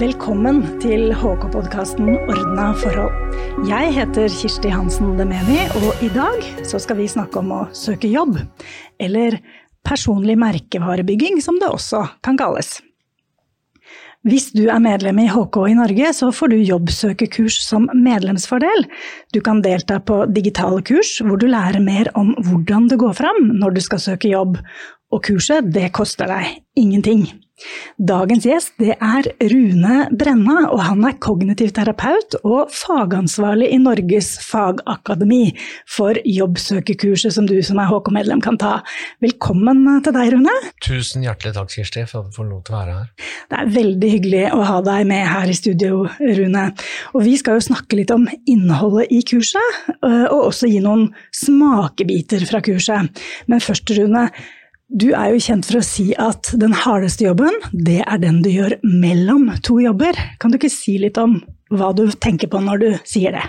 Velkommen til HK-podkasten Ordna forhold. Jeg heter Kirsti Hansen Demeni, og i dag skal vi snakke om å søke jobb. Eller personlig merkevarebygging, som det også kan kalles. Hvis du er medlem i HK i Norge, så får du jobbsøkekurs som medlemsfordel. Du kan delta på digitale kurs hvor du lærer mer om hvordan det går fram når du skal søke jobb. Og kurset, det koster deg ingenting. Dagens gjest det er Rune Brenna, og han er kognitiv terapeut og fagansvarlig i Norges fagakademi for jobbsøkerkurset som du som er HK-medlem kan ta. Velkommen til deg, Rune. Tusen hjertelig takk, Kirsti, for at du får lov til å være her. Det er veldig hyggelig å ha deg med her i studio, Rune. Og vi skal jo snakke litt om innholdet i kurset, og også gi noen smakebiter fra kurset. Men først, Rune. Du er jo kjent for å si at den hardeste jobben, det er den du gjør mellom to jobber. Kan du ikke si litt om hva du tenker på når du sier det?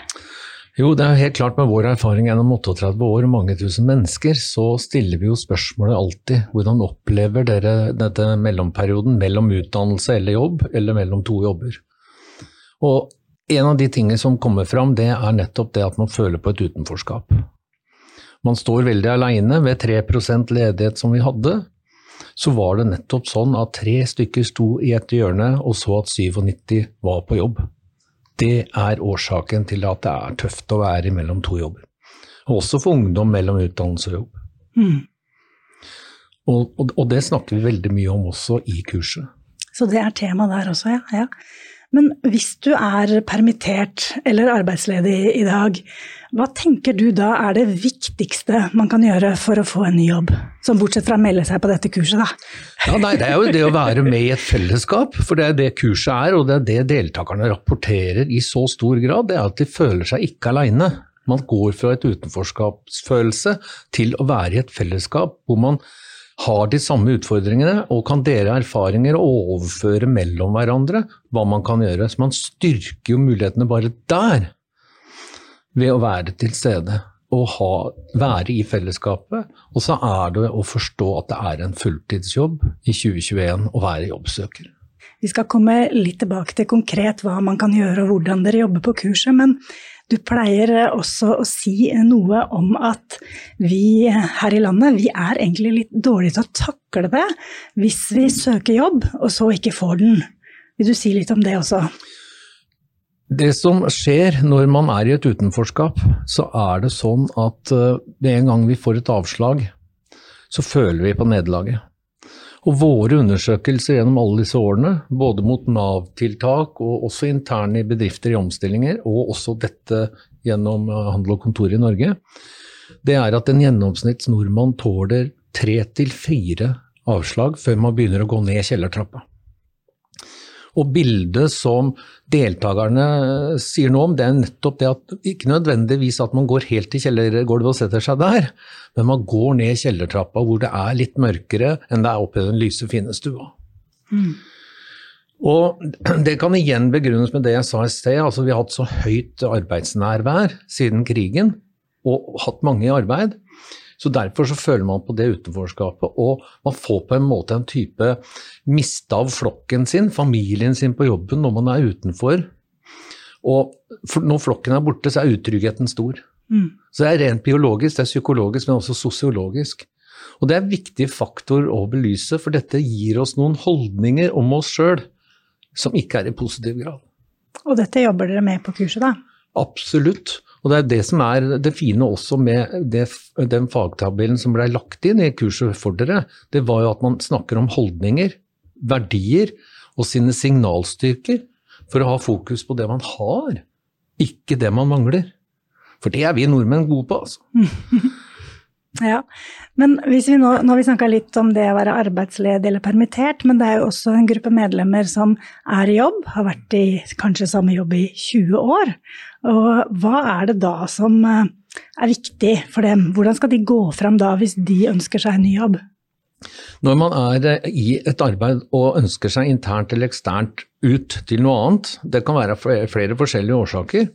Jo, det er helt klart med vår erfaring gjennom 38 år og mange tusen mennesker, så stiller vi jo spørsmålet alltid hvordan opplever dere dette mellomperioden mellom utdannelse eller jobb, eller mellom to jobber? Og en av de tingene som kommer fram, det er nettopp det at man føler på et utenforskap. Man står veldig aleine. Ved 3% ledighet som vi hadde, så var det nettopp sånn at tre stykker sto i et hjørne og så at 97 var på jobb. Det er årsaken til at det er tøft å være mellom to jobber. Også for ungdom mellom utdannelse og jobb. Mm. Og, og, og, det snakker vi veldig mye om også i kurset. Så det er tema der også, ja. ja. Men hvis du er permittert eller arbeidsledig i dag, hva tenker du da er det viktigste man kan gjøre for å få en ny jobb? Som bortsett fra å melde seg på dette kurset, da. Ja, nei, Det er jo det å være med i et fellesskap, for det er det kurset er. Og det er det deltakerne rapporterer i så stor grad, det er at de føler seg ikke aleine. Man går fra et utenforskapsfølelse til å være i et fellesskap hvor man har de samme utfordringene og kan dele erfaringer og overføre mellom hverandre hva man kan gjøre. Så man styrker jo mulighetene bare der ved å være til stede og ha, være i fellesskapet. Og så er det å forstå at det er en fulltidsjobb i 2021 å være jobbsøker. Vi skal komme litt tilbake til konkret hva man kan gjøre og hvordan dere jobber på kurset. men du pleier også å si noe om at vi her i landet, vi er egentlig litt dårlige til å takle det hvis vi søker jobb og så ikke får den. Vil du si litt om det også? Det som skjer når man er i et utenforskap, så er det sånn at med eh, en gang vi får et avslag, så føler vi på nederlaget. Og våre undersøkelser gjennom alle disse årene, både mot Nav-tiltak og også interne bedrifter i omstillinger, og også dette gjennom eh, Handel og Kontor i Norge, det er at en gjennomsnitts nordmann tåler tre til fire avslag før man begynner å gå ned kjellertrappa. Og bildet som deltakerne sier noe om, det er nettopp det at ikke nødvendigvis at man går helt til kjellergulvet og setter seg der, men man går ned kjellertrappa hvor det er litt mørkere enn det er oppe i den lyse, fine stua. Mm. Og det kan igjen begrunnes med det jeg sa i sted, altså vi har hatt så høyt arbeidsnærvær siden krigen, og hatt mange i arbeid. Så Derfor så føler man på det utenforskapet, og man får på en måte en type miste av flokken sin, familien sin på jobben, når man er utenfor. Og når flokken er borte, så er utryggheten stor. Mm. Så det er rent biologisk, det er psykologisk, men også sosiologisk. Og det er en viktig faktor å belyse, for dette gir oss noen holdninger om oss sjøl som ikke er i positiv grad. Og dette jobber dere med på kurset, da? Absolutt. Og det er det som er det fine også med det, den fagtabellen som ble lagt inn i kurset for dere. Det var jo at man snakker om holdninger, verdier og sine signalstyrker for å ha fokus på det man har, ikke det man mangler. For det er vi nordmenn gode på, altså. Ja, men vi nå, nå har vi snakka litt om det å være arbeidsledig eller permittert, men det er jo også en gruppe medlemmer som er i jobb, har vært i kanskje samme jobb i 20 år. Og hva er det da som eh, er viktig for dem? Hvordan skal de gå fram da hvis de ønsker seg en ny jobb? Når man er eh, i et arbeid og ønsker seg internt eller eksternt ut til noe annet, det kan være flere forskjellige årsaker,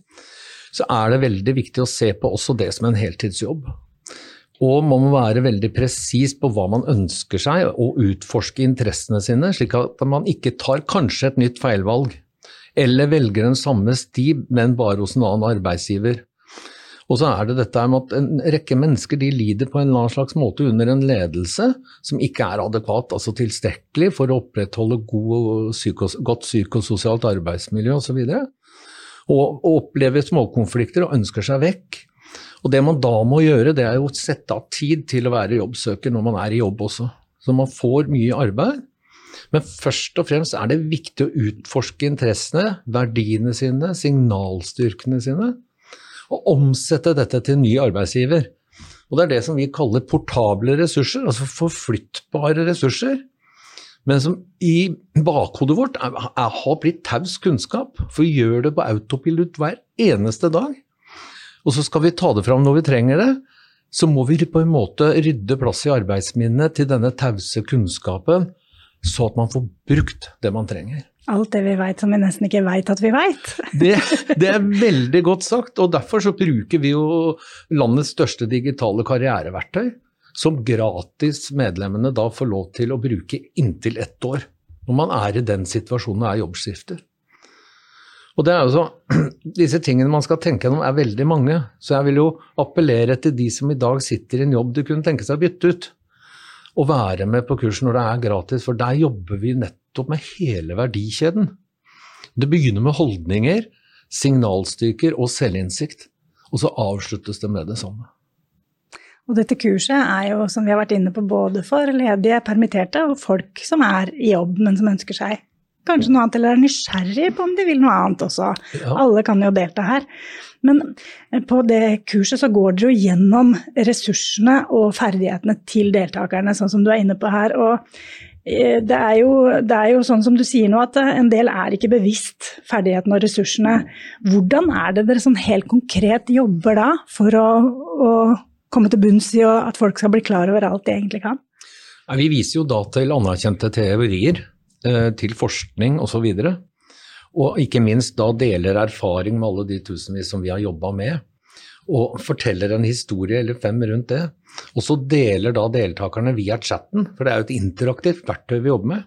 så er det veldig viktig å se på også det som en heltidsjobb. Og man må være veldig presis på hva man ønsker seg, og utforske interessene sine, slik at man ikke tar kanskje et nytt feilvalg eller velger den samme sti, men bare hos en annen arbeidsgiver. Og så er det dette med at en rekke mennesker de lider på en eller annen slags måte under en ledelse som ikke er adekvat, altså tilstrekkelig for å opprettholde god, psykos, godt psykososialt arbeidsmiljø osv. Og, og, og opplever småkonflikter og ønsker seg vekk. Og det man da må gjøre, det er jo å sette av tid til å være jobbsøker når man er i jobb også. Så man får mye arbeid. Men først og fremst er det viktig å utforske interessene, verdiene sine, signalstyrkene sine og omsette dette til en ny arbeidsgiver. Og Det er det som vi kaller portable ressurser, altså forflyttbare ressurser. Men som i bakhodet vårt er, er, har blitt taus kunnskap. For vi gjør det på autopilot hver eneste dag. Og så skal vi ta det fram når vi trenger det. Så må vi på en måte rydde plass i arbeidsminnet til denne tause kunnskapen, så at man får brukt det man trenger. Alt det vi veit som vi nesten ikke veit at vi veit. det, det, er veldig godt sagt, og derfor så bruker vi jo landets største digitale karriereverktøy, som gratis medlemmene da får lov til å bruke inntil ett år. Når man er i den situasjonen og er jobbskifter. Og det er jo så, Disse tingene man skal tenke gjennom er veldig mange, så jeg vil jo appellere til de som i dag sitter i en jobb de kunne tenke seg å bytte ut, og være med på kursen når det er gratis, for der jobber vi nettopp med hele verdikjeden. Det begynner med holdninger, signalstyrker og selvinnsikt, og så avsluttes det med det samme. Og dette kurset er jo, som vi har vært inne på, både for ledige, permitterte og folk som er i jobb, men som ønsker seg kanskje noe annet, eller er nysgjerrig på om de vil noe annet også. Ja. Alle kan jo delta her. Men på det kurset så går dere jo gjennom ressursene og ferdighetene til deltakerne, sånn som du er inne på her. Og Eh, det er, jo, det er, jo, sånn som du sier nå, at en del er ikke bevisst ferdighetene og ressursene. Hvordan er det dere sånn helt konkret jobber da for å, å komme til bunns i at folk skal bli klar over alt de egentlig kan? Vi viser jo da til anerkjente teorier, eh, til forskning osv. Og, og ikke minst da deler erfaring med alle de tusenvis som vi har jobba med og forteller en historie eller fem rundt det. Og så deler da deltakerne via chatten, for det er jo et interaktivt verktøy vi jobber med,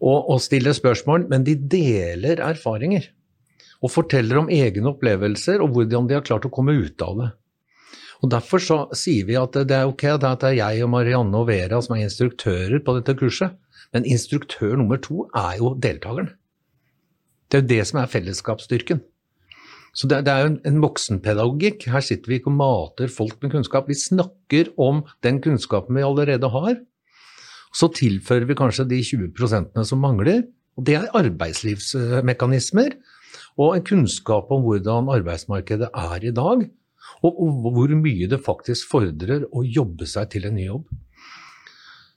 og, og stiller spørsmål, men de deler erfaringer. Og forteller om egne opplevelser og hvordan de har klart å komme ut av det. Og Derfor så sier vi at det er ok at det er jeg og Marianne og Vera som er instruktører på dette kurset, men instruktør nummer to er jo deltakeren. Det er jo det som er fellesskapsstyrken. Så det, er jo en, en voksenpedagogikk. Her sitter vi ikke og mater folk med kunnskap. Vi snakker om den kunnskapen vi allerede har. Så tilfører vi kanskje de 20% som mangler. Og det er arbeidslivsmekanismer og en kunnskap om hvordan arbeidsmarkedet er i dag. Og hvor mye det faktisk fordrer å jobbe seg til en ny jobb.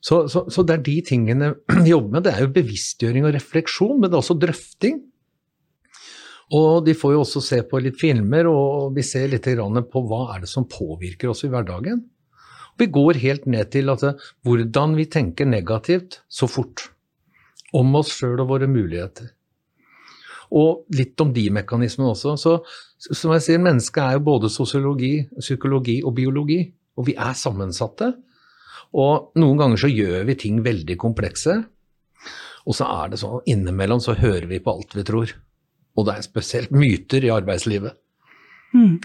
Så, så, så, det er de tingene vi jobber med. Det er jo bevisstgjøring og refleksjon, men det er også drøfting. Og de får jo også se på litt filmer, og vi ser litt på hva er det som påvirker oss i hverdagen. Vi går helt ned til at hvordan vi tenker negativt så fort. Om oss sjøl og våre muligheter. Og litt om de mekanismene også. Så som jeg sier, mennesket er jo både sosiologi, psykologi og biologi. Og vi er sammensatte. Og noen ganger så gjør vi ting veldig komplekse. Og så er det sånn innimellom så hører vi på alt vi tror. Og det er spesielt myter i arbeidslivet. Mm.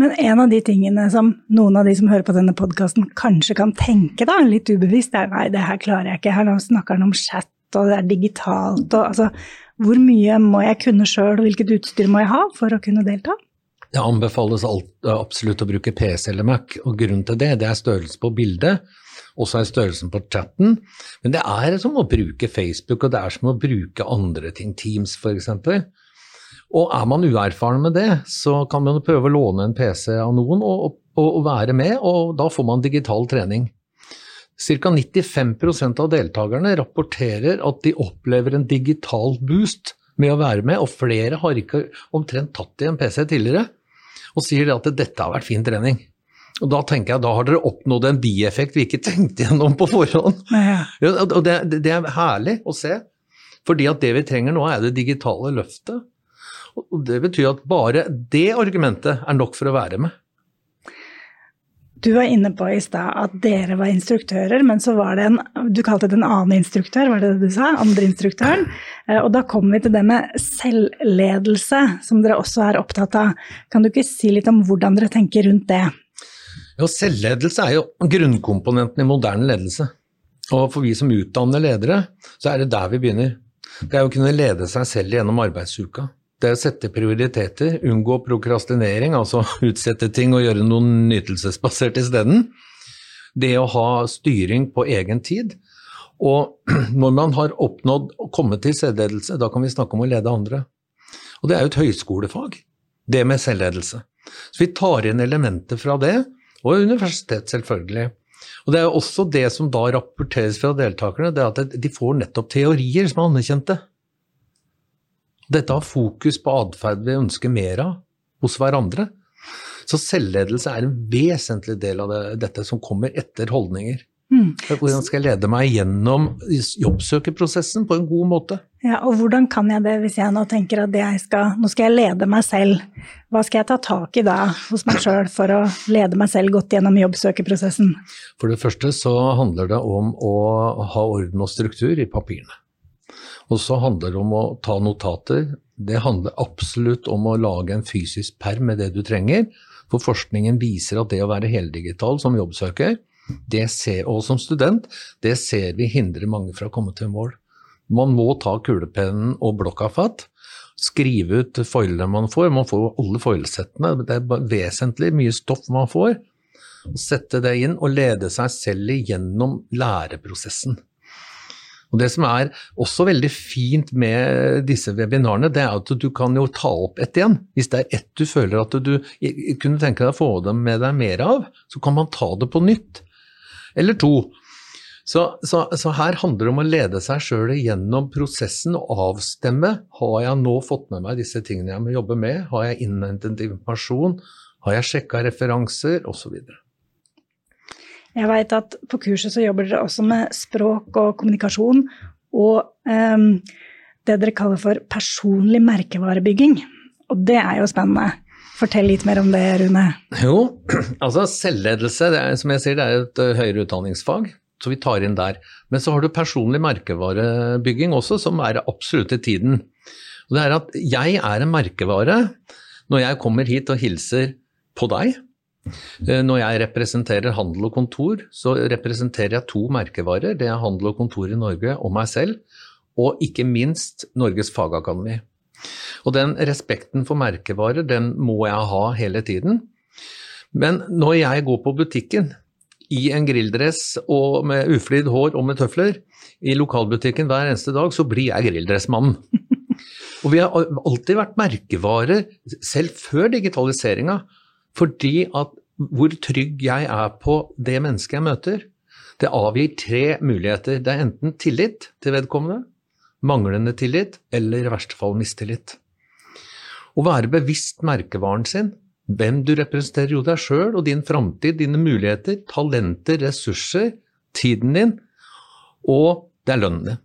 Men en av de tingene som noen av de som hører på denne podkasten kanskje kan tenke da, litt ubevisst, er nei, det her klarer jeg ikke. Her snakker han om chat, og det er digitalt, og altså Hvor mye må jeg kunne sjøl, og hvilket utstyr må jeg ha for å kunne delta? Det anbefales absolutt å bruke PC eller Mac, og grunnen til det, det er størrelse på bildet. Og så er størrelsen på chatten. Men det er som å bruke Facebook, og det er som å bruke andre ting, Teams f.eks. Og er man uerfaren med det, så kan man prøve å låne en PC av noen og, og, og være med, og da får man digital trening. Ca. 95% av deltakerne rapporterer at de opplever en digital boost med å være med, og flere har ikke omtrent tatt i en PC tidligere og sier at dette har vært fin trening. Og da tenker jeg da har dere oppnådd en bieffekt vi ikke tenkte gjennom på forhånd. Ja. Og det, det, er herlig å se, fordi at det vi trenger nå er det digitale løftet. Og det betyr at bare det argumentet er nok for å være med. Du var inne på i stad at dere var instruktører, men så var det en Du kalte det en annen instruktør, var det det du sa? Andre instruktøren. Eh, og da kommer vi til det med selvledelse, som dere også er opptatt av. Kan du ikke si litt om hvordan dere tenker rundt det? Jo, selvledelse er jo grunnkomponenten i moderne ledelse. Og for vi som utdanner ledere, så er det der vi begynner. Det er å kunne lede seg selv gjennom arbeidsuka. Det er å sette prioriteter, unngå prokrastinering, altså utsette ting og gjøre noe nytelsesbasert isteden. Det å ha styring på egen tid. Og når man har oppnådd å komme til selvledelse, da kan vi snakke om å lede andre. Og det er jo et høyskolefag, det med selvledelse. Så vi tar inn elementer fra det, og universitet selvfølgelig. Og Det er også det som da rapporteres fra deltakerne, det er at de får nettopp teorier som er anerkjente. Dette har fokus på atferd vi ønsker mer av hos hverandre. Så selvledelse er en vesentlig del av det, dette som kommer etter holdninger. Mm. Hvordan skal jeg lede meg gjennom jobbsøkerprosessen på en god måte? Ja, og hvordan kan jeg det hvis jeg nå tenker at jeg skal, nå skal jeg lede meg selv? Hva skal jeg ta tak i da hos meg sjøl for å lede meg selv godt gjennom jobbsøkerprosessen? For det første så handler det om å ha orden og struktur i papirene. Og så handler det om å ta notater. Det handler absolutt om å lage en fysisk perm med det du trenger. For forskningen viser at det å være heldigital som jobbsøker, ser, og som student, det ser vi hindrer mange fra å komme til mål. Man må ta kulepennen og blokka fatt. Skrive ut foilene man får. Man får alle foilsettene. Det er vesentlig mye stoff man får. Sette det inn og lede seg selv igjennom læreprosessen. Og Det som er også veldig fint med disse webinarene, det er at du kan jo ta opp ett igjen. Hvis det er ett du føler at du kunne tenke deg å få dem med deg mer av, så kan man ta det på nytt. Eller to. Så, så, så her handler det om å lede seg sjøl gjennom prosessen og avstemme. Har jeg nå fått med meg disse tingene jeg må jobbe med? Har jeg innhentet informasjon? Har jeg sjekka referanser? Osv. Jeg veit at på kurset så jobber dere også med språk og kommunikasjon og um, det dere kaller for personlig merkevarebygging. Og det er jo spennende. Fortell litt mer om det, Rune. Jo, altså selvledelse, er, som jeg sier, det er et uh, høyere utdanningsfag. Så vi tar inn der. Men så har du personlig merkevarebygging også, som er absolutt i tiden. Og det er at jeg er en merkevare når jeg kommer hit og hilser på deg Eh, når jeg representerer handel og kontor, så representerer jeg to merkevarer. Det er handel og kontor i Norge og meg selv, og ikke minst Norges fagakademi. Og den respekten for merkevarer, den må jeg ha hele tiden. Men når jeg går på butikken i en grilldress og med uflidd hår og med tøfler i lokalbutikken hver eneste dag, så blir jeg grilldressmannen. Og vi har alltid vært merkevarer, selv før digitaliseringa, fordi at hvor trygg jeg er på det mennesket jeg møter, det avgir tre muligheter. Det er enten tillit til vedkommende, manglende tillit eller i verste fall mistillit. Å være bevisst merkevaren sin, hvem du representerer, jo deg sjøl og din framtid, dine muligheter, talenter, ressurser, tiden din, og det er lønnen din.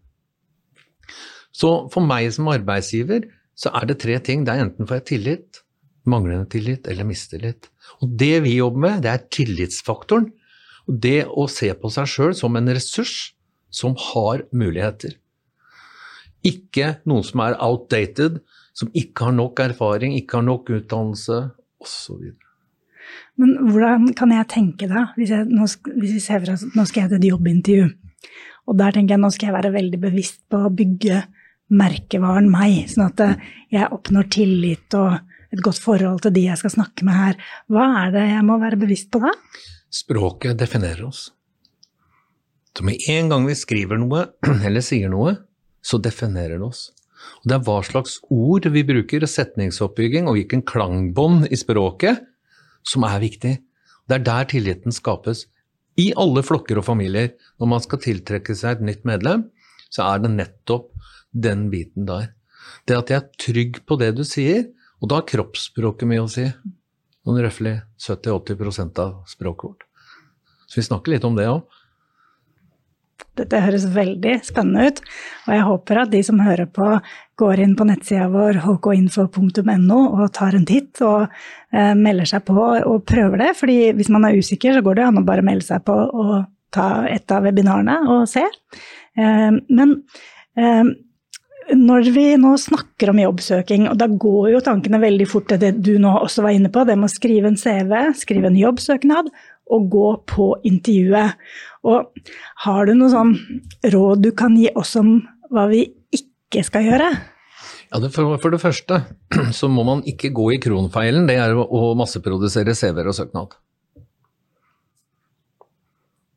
Så for meg som arbeidsgiver så er det tre ting. Det er enten får jeg tillit, manglende tillit eller mistillit. Og Det vi jobber med, det er tillitsfaktoren. Og det å se på seg sjøl som en ressurs som har muligheter. Ikke noen som er outdated, som ikke har nok erfaring, ikke har nok utdannelse osv. Men hvordan kan jeg tenke da, hvis, jeg, nå, hvis vi ser for oss nå skal jeg til et jobbintervju, og der tenker jeg nå skal jeg være veldig bevisst på å bygge merkevaren meg, sånn at jeg oppnår tillit og et godt forhold til de jeg skal snakke med her. Hva er det jeg må være bevisst på da? Språket definerer oss. Så med en gang vi skriver noe, eller sier noe, så definerer det oss. Og det er hva slags ord vi bruker, setningsoppbygging og hvilken klangbånd i språket som er viktig. Det er der tilliten skapes. I alle flokker og familier. Når man skal tiltrekke seg et nytt medlem, så er det nettopp den biten der. Det at jeg er trygg på det du sier, og da har kroppsspråket mye å si. Noen røftlig 70-80 av språket vårt. Så vi snakker litt om det òg. Dette høres veldig spennende ut, og jeg håper at de som hører på, går inn på nettsida vår hkinfo.no og tar en titt og eh, melder seg på og prøver det. fordi hvis man er usikker, så går det an å bare melde seg på og ta et av webinarene og se. Eh, men eh, når vi nå snakker om jobbsøking, og da går jo tankene veldig fort til det du nå også var inne på, det med å skrive en CV, skrive en jobbsøknad og gå på intervjuet. Og har du noe sånn råd du kan gi oss om hva vi ikke skal gjøre? Ja, for, for, det første så må man ikke gå i kronfeilen, det er å masseprodusere CV-er og søknad.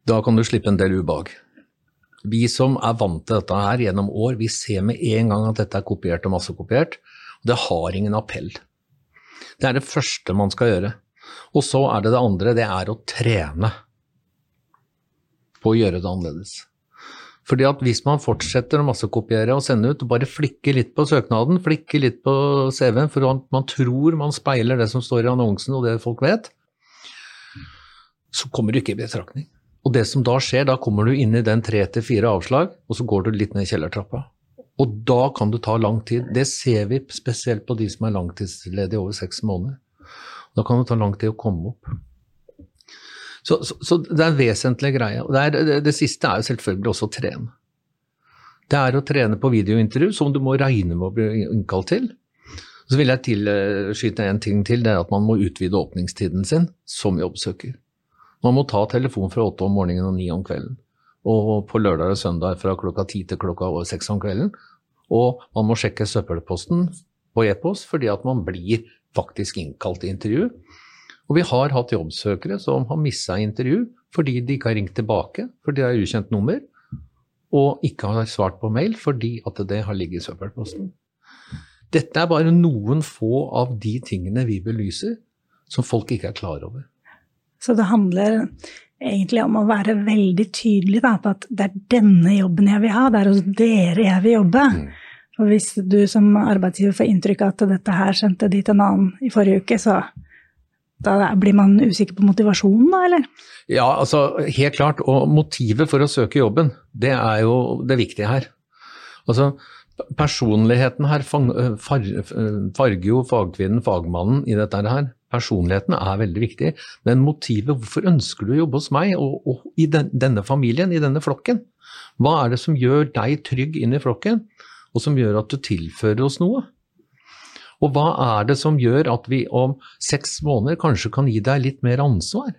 Da kan du slippe en del ubehag. Vi som er vant til dette her gjennom år, vi ser med en gang at dette er kopiert og massekopiert. Det har ingen appell. Det er det første man skal gjøre. Og så er det det andre, det er å trene på å gjøre det annerledes. Fordi at hvis man fortsetter å massekopiere og sende ut, og bare flikker litt på søknaden, flikker litt på CV-en, for man tror man speiler det som står i annonsen og det folk vet, så kommer du ikke i betraktning. Og det som da skjer, da kommer du inn i den tre til fire avslag, og så går du litt ned kjellertrappa. Og da kan det ta lang tid. Det ser vi spesielt på de som er langtidsledige over seks måneder. Da kan det ta lang tid å komme opp. Så, så, så det er en vesentlig greie. Det, er, det, det, siste er jo selvfølgelig også å trene. Det er å trene på videointervju, som du må regne med å bli innkalt til. Så vil jeg tilskyte en ting til, det er at man må utvide åpningstiden sin som jobbsøker. Man må ta telefon fra åtte om morgenen og ni om kvelden. Og på lørdag og søndag fra klokka ti til klokka seks om kvelden. Og man må sjekke søppelposten på e-post fordi at man blir faktisk innkalt til intervju. Og vi har hatt jobbsøkere som har missa intervju fordi de ikke har ringt tilbake, fordi det er ukjent nummer, og ikke har svart på mail fordi at det har ligget i søppelposten. Dette er bare noen få av de tingene vi belyser som folk ikke er klar over. Så det handler egentlig om å være veldig tydelig da, på at det er denne jobben jeg vil ha, det er hos dere jeg vil jobbe. Mm. For hvis du som arbeidsgiver får inntrykk av at dette her sendte til en annen i forrige uke, så da blir man usikker på motivasjonen, da, eller? Ja, altså helt klart. Og motivet for å søke jobben, det er jo det viktige her. Altså, personligheten her farger jo fagkvinnen, fagmannen, i dette her. Personligheten er veldig viktig, men motivet hvorfor ønsker du å jobbe hos meg og, og, i den, denne familien, i denne flokken? Hva er det som gjør deg trygg inn i flokken, og som gjør at du tilfører oss noe? Og hva er det som gjør at vi om seks måneder kanskje kan gi deg litt mer ansvar?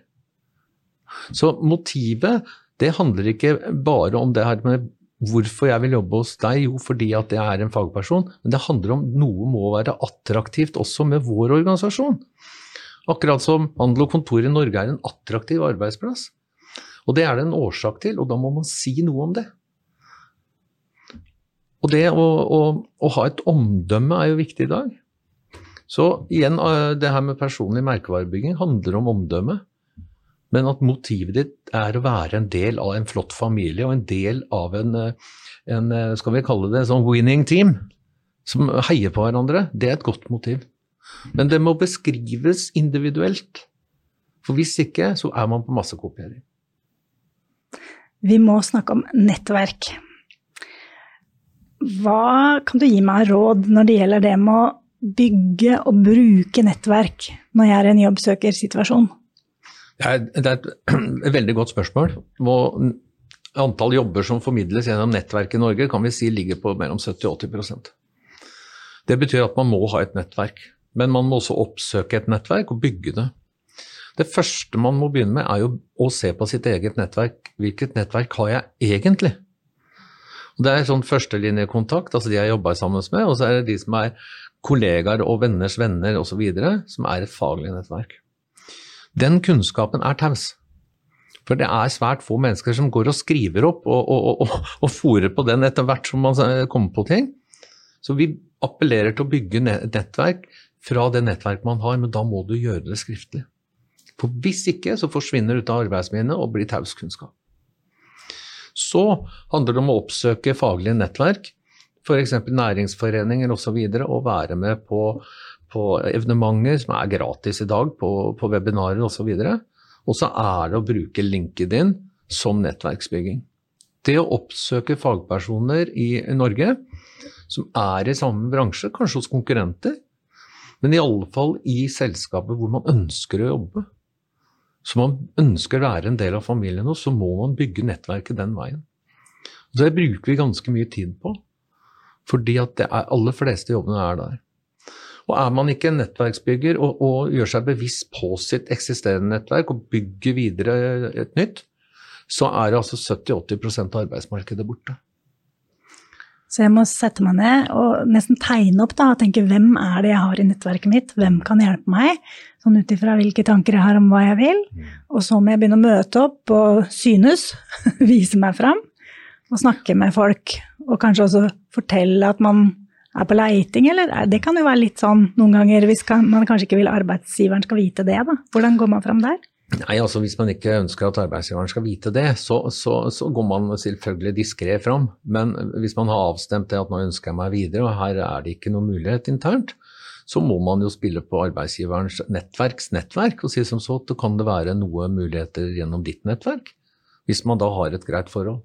Så motivet, det handler ikke bare om det her med hvorfor jeg vil jobbe hos deg, jo fordi at jeg er en fagperson, men det handler om noe må være attraktivt også med vår organisasjon. Akkurat som handel og kontor i Norge er en attraktiv arbeidsplass. Og det er det en årsak til, og da må man si noe om det. Og det å, å, å ha et omdømme er jo viktig i dag. Så igjen, eh, det her med personlig merkevarebygging handler om omdømme. Men at motivet ditt er å være en del av en flott familie og en del av en, eh, en eh, skal vi kalle det, sånn winning team som heier på hverandre, det er et godt motiv. Men det må beskrives individuelt. For hvis ikke, så er man på massekopiering. Vi må snakke om nettverk. Hva kan du gi meg råd når det gjelder det med å bygge og bruke nettverk når jeg er i en jobbsøkersituasjon? Det er, det er et veldig godt spørsmål. Og antall jobber som formidles gjennom nettverk i Norge, kan vi si ligger på mellom 70-80% Det betyr at man må ha et nettverk. Men man må også oppsøke et nettverk og bygge det. Det første man må begynne med, er jo å se på sitt eget nettverk. Hvilket nettverk har jeg egentlig? Det er sånn førstelinjekontakt, altså de jeg jobber sammen med, og så er det de som er kollegaer og venners venner osv., som er et faglig nettverk. Den kunnskapen er taus. For det er svært få mennesker som går og skriver opp og, og, og, og fòrer på den etter hvert som man kommer på ting. Så vi appellerer til å bygge nettverk fra det nettverket man har, men da må du gjøre det skriftlig. For hvis ikke, så forsvinner det ut av arbeidsminnet og blir tauskunnskap. Så handler det om å oppsøke faglige nettverk, f.eks. næringsforeninger osv., og, så og være med på, på, evenementer som er gratis i dag, på, på webinarer osv. Og så er det å bruke LinkedIn som nettverksbygging. Det å oppsøke fagpersoner i Norge som er i samme bransje, kanskje hos konkurrenter, men i alle fall i selskaper hvor man ønsker å jobbe. Så man ønsker å være en del av familien og så må man bygge nettverket den veien. Det bruker vi ganske mye tid på, fordi at det er, aller fleste jobbene er der. Og er man ikke en nettverksbygger og, og gjør seg bevisst på sitt eksisterende nettverk og bygger videre et nytt, så er det altså 70-80% av arbeidsmarkedet borte. Så jeg må sette meg ned og nesten tegne opp da, og tenke hvem er det jeg har i nettverket mitt, hvem kan hjelpe meg, sånn ut ifra hvilke tanker jeg har om hva jeg vil. Mm. Og så må jeg begynne å møte opp og synes, vise meg fram, og snakke med folk. Og kanskje også fortelle at man er på leiting, eller det kan jo være litt sånn noen ganger hvis man kanskje ikke vil arbeidsgiveren skal vite det, da. Hvordan går man fram der? Nei, altså Hvis man ikke ønsker at arbeidsgiveren skal vite det, så, så, så går man selvfølgelig diskré fram. Men hvis man har avstemt det at nå ønsker jeg meg videre, og her er det ikke noen mulighet internt, så må man jo spille på arbeidsgiverens nettverks nettverk og si som så at det kan det være noe muligheter gjennom ditt nettverk. Hvis man da har et greit forhold.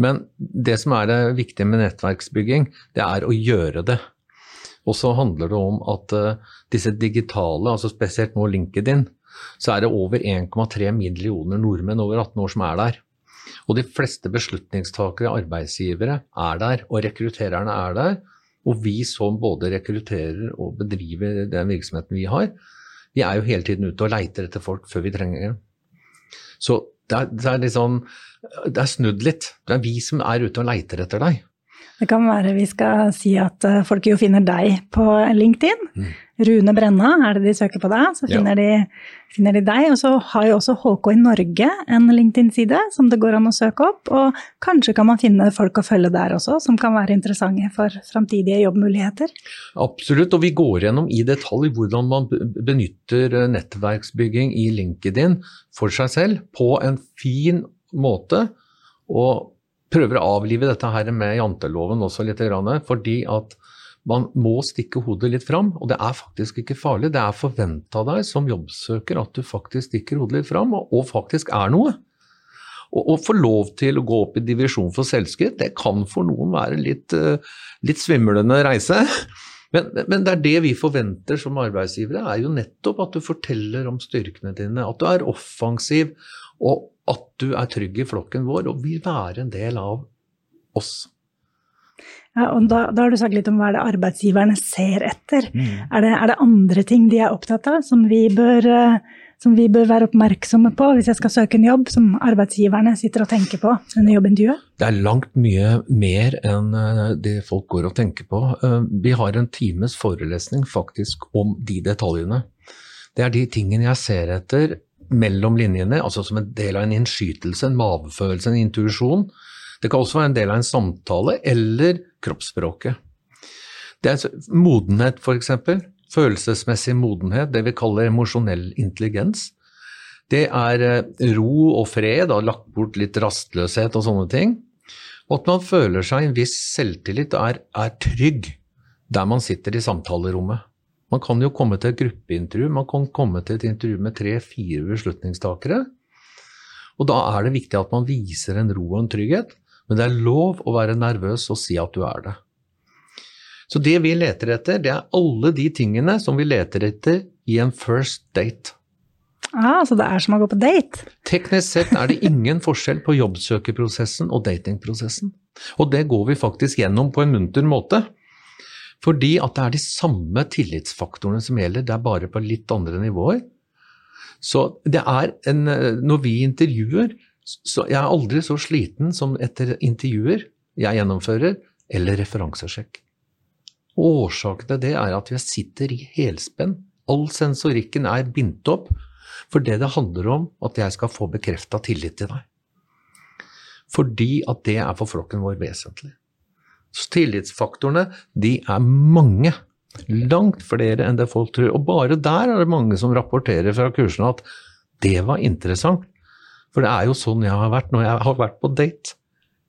Men det som er det viktige med nettverksbygging, det er å gjøre det. Og så handler det om at uh, disse digitale, altså spesielt nå LinkedIn, så er det over 1,3 millioner nordmenn over 18 år som er der. Og de fleste beslutningstakere, arbeidsgivere, er der, og rekruttererne er der. Og vi som både rekrutterer og bedriver den virksomheten vi har, vi er jo hele tiden ute og leiter etter folk før vi trenger dem. Så det er, det er, liksom, det er snudd litt. Det er vi som er ute og leiter etter deg. Det kan være vi skal si at eh, folk jo finner deg på LinkedIn. Mm. Rune Brenna er det de søker på deg, så finner, ja. de, finner, de, deg. Og så har jo også HK i Norge en LinkedIn-side som det går an å søke opp. Og kanskje kan man finne folk å følge der også, som kan være interessante for framtidige jobbmuligheter. Absolutt, og vi går gjennom i detalj hvordan man benytter eh, nettverksbygging i LinkedIn for seg selv på en fin måte. og prøver å avlive dette her med janteloven også litt, fordi at man må stikke hodet litt fram, og det er faktisk ikke farlig. Det er forventa deg som jobbsøker at du faktisk stikker hodet litt fram, og, faktisk er noe. Å få lov til å gå opp i divisjon for selvskryt, det kan for noen være litt, uh, litt svimlende reise. Men, men, det er det vi forventer som arbeidsgivere, er jo nettopp at du forteller om styrkene dine, at du er offensiv, og at du er trygg i flokken vår og vil være en del av oss. Ja, og da, da, har du sagt litt om hva er det arbeidsgiverne ser etter. Mm. Er, det, er, det, andre ting de er opptatt av som vi, bør, eh, som vi bør være oppmerksomme på hvis jeg skal søke en jobb, som arbeidsgiverne sitter og tenker på under jobbintervjuet? Det er langt mye mer enn eh, det folk går og tenker på. Eh, vi har en times forelesning faktisk om de detaljene. Det er de tingene jeg ser etter mellom linjene, altså som en del av en innskytelse, en mavefølelse, en intuisjon. Det kan også være en del av en samtale eller kroppsspråket. Det er modenhet, f.eks. Følelsesmessig modenhet, det vi kaller emosjonell intelligens. Det er eh, ro og fred, har lagt bort litt rastløshet og sånne ting. Og at man føler seg en viss selvtillit og er, er trygg der man sitter i samtalerommet. Man kan jo komme til et gruppeintervju, man kan komme til et intervju med tre-fire beslutningstakere. Og da er det viktig at man viser en ro og en trygghet, men det er lov å være nervøs og si at du er det. Så det vi leter etter, det er alle de tingene som vi leter etter i en first date. Ah, så det er som å gå på date? Teknisk sett er det ingen forskjell på jobbsøkerprosessen og datingprosessen. Og det går vi faktisk gjennom på en munter måte. Fordi at det er de samme tillitsfaktorene som gjelder, det er bare på litt andre nivåer. Så det er en Når vi intervjuer, så jeg er aldri så sliten som etter intervjuer jeg gjennomfører, eller referansesjekk. Årsaken til det er at vi sitter i helspenn. All sensorikken er bindt opp. For det det handler om, at jeg skal få bekrefta tillit til deg. Fordi at det er for flokken vår vesentlig. Tillitsfaktorene, de er mange. Langt flere enn det folk tror. Og bare der er det mange som rapporterer fra kursene at det var interessant. For det er jo sånn jeg har vært når jeg har vært på date.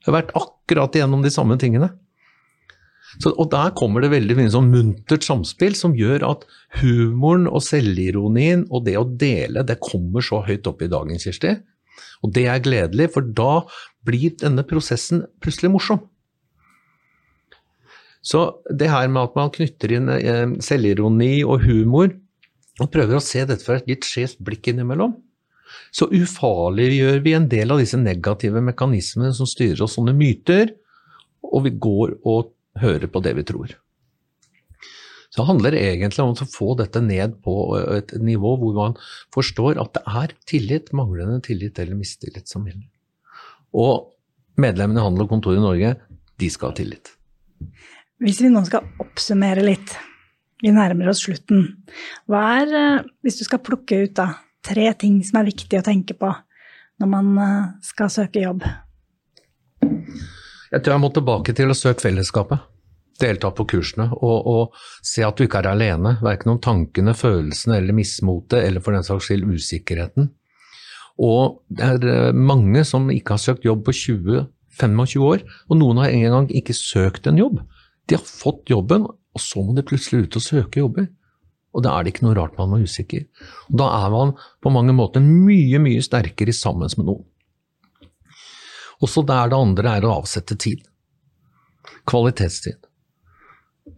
Jeg har vært akkurat igjennom de samme tingene. Så, og der kommer det veldig mye sånn muntert samspill som gjør at humoren og selvironien og det å dele, det kommer så høyt opp i dagen, Kirsti. Og det er gledelig, for da blir denne prosessen plutselig morsom. Så det her med at man knytter inn eh, selvironi og humor, og prøver å se dette fra et litt skjevt blikk innimellom, så ufarliggjør vi en del av disse negative mekanismene som styrer oss, sånne myter, og vi går og hører på det vi tror. Så det handler egentlig om å få dette ned på et nivå hvor man forstår at det er tillit, manglende tillit eller mistillit som gjelder. Og medlemmene i Handel og Kontor i Norge, de skal ha tillit. Hvis vi nå skal oppsummere litt, vi nærmer oss slutten. Hva er, eh, hvis du skal plukke ut da, tre ting som er viktig å tenke på når man eh, skal søke jobb? Jeg tror jeg må tilbake til å søke fellesskapet. Delta på kursene og, og se at du ikke er alene. Verken om tankene, følelsene eller mismotet, eller for den saks skyld usikkerheten. Og det er eh, mange som ikke har søkt jobb på 20-25 år, og noen har engang ikke søkt en jobb. De har fått jobben, og så må de plutselig ut og søke jobber. Og da er det ikke noe rart man er usikker. Og da er man på mange måter mye, mye sterkere sammen med noen. Også der det andre er å avsette tid. Kvalitetstid.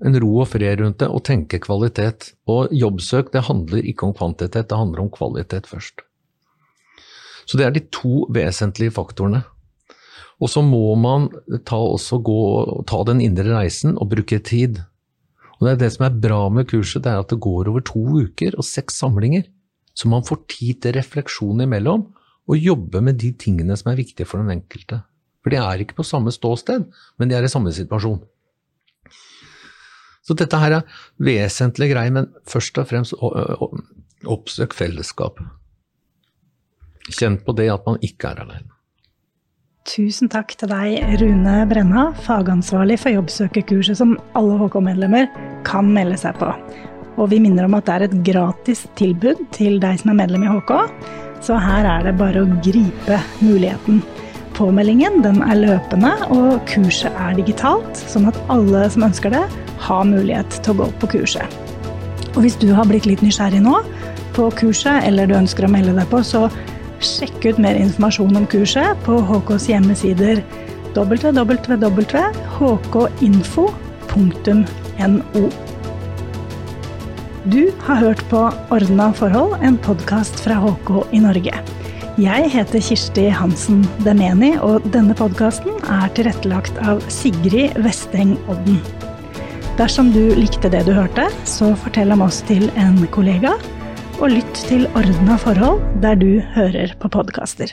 En ro og fred rundt det, og tenke kvalitet. Og jobbsøk det handler ikke om kvantitet, det handler om kvalitet først. Så det er de to vesentlige faktorene. Og så må man ta, gå, ta den indre reisen og bruke tid. Og det er det som er bra med kurset, det er at det går over to uker og seks samlinger. Så man får tid til refleksjon imellom, og jobbe med de tingene som er viktige for den enkelte. For de er ikke på samme ståsted, men de er i samme situasjon. Så dette her er vesentlig greier, men først og fremst oppsøk fellesskap. Kjenn på det at man ikke er alene. Tusen takk til deg, Rune Brenna, fagansvarlig for jobbsøkerkurset som alle HK-medlemmer kan melde seg på. Og vi minner om at det er et gratis tilbud til deg som er medlem i HK, så her er det bare å gripe muligheten. Påmeldingen den er løpende, og kurset er digitalt, sånn at alle som ønsker det, har mulighet til å gå på kurset. Og hvis du har blitt litt nysgjerrig nå på kurset, eller du ønsker å melde deg på, så Sjekk ut mer informasjon om kurset på HKs hjemmesider www.hkinfo.no. Du har hørt på Ordna forhold, en podkast fra HK i Norge. Jeg heter Kirsti Hansen Demeni, og denne podkasten er tilrettelagt av Sigrid Vesteng Odden. Dersom du likte det du hørte, så fortell om oss til en kollega og lytt til Ordna forhold der du hører på podkaster.